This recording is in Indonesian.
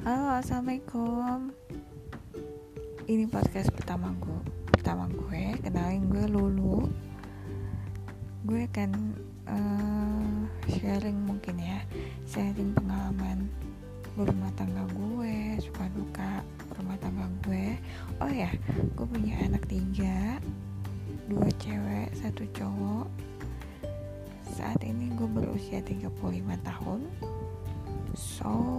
Halo, assalamualaikum. Ini podcast pertama gue. Pertama gue, kenalin gue Lulu. Gue akan uh, sharing mungkin ya, sharing pengalaman berumah tangga gue, suka duka rumah tangga gue. Oh ya, gue punya anak tiga, dua cewek, satu cowok. Saat ini gue berusia 35 tahun. So,